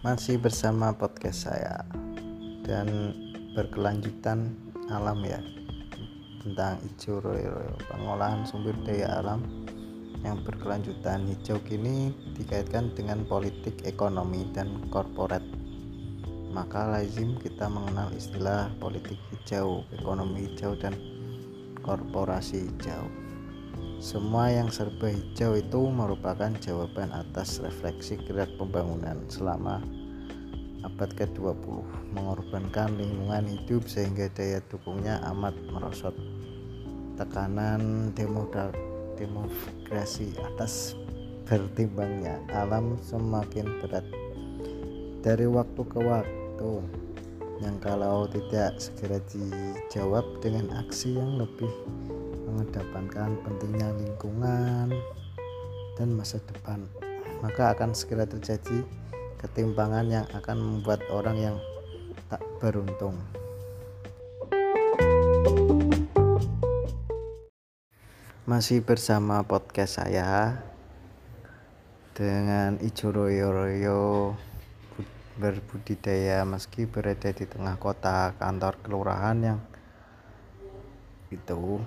masih bersama podcast saya dan berkelanjutan alam ya tentang hijau royo pengolahan sumber daya alam yang berkelanjutan. Hijau kini dikaitkan dengan politik ekonomi dan korporat. Maka lazim kita mengenal istilah politik hijau ekonomi hijau dan korporasi hijau semua yang serba hijau itu merupakan jawaban atas refleksi gerak pembangunan selama abad ke-20 mengorbankan lingkungan hidup sehingga daya dukungnya amat merosot. Tekanan demografi atas bertimbangnya alam semakin berat. Dari waktu ke waktu yang kalau tidak segera dijawab dengan aksi yang lebih mengedepankan pentingnya lingkungan dan masa depan. Maka akan segera terjadi ketimpangan yang akan membuat orang yang tak beruntung. Masih bersama podcast saya dengan Ijo Royo Royo berbudidaya meski berada di tengah kota kantor kelurahan yang itu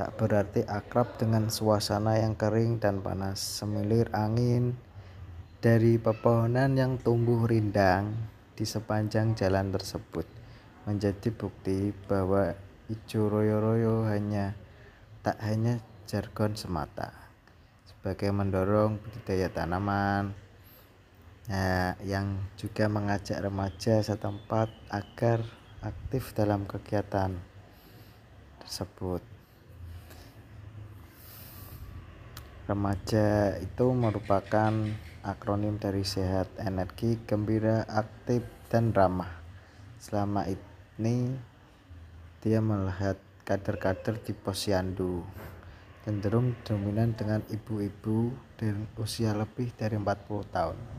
tak berarti akrab dengan suasana yang kering dan panas. Semilir angin dari pepohonan yang tumbuh rindang di sepanjang jalan tersebut menjadi bukti bahwa hijau royo-royo hanya tak hanya jargon semata. Sebagai mendorong budidaya tanaman ya, yang juga mengajak remaja setempat agar aktif dalam kegiatan tersebut Remaja itu merupakan akronim dari sehat, energi, gembira, aktif, dan ramah. Selama ini dia melihat kader-kader di posyandu cenderung dominan dengan ibu-ibu dengan usia lebih dari 40 tahun.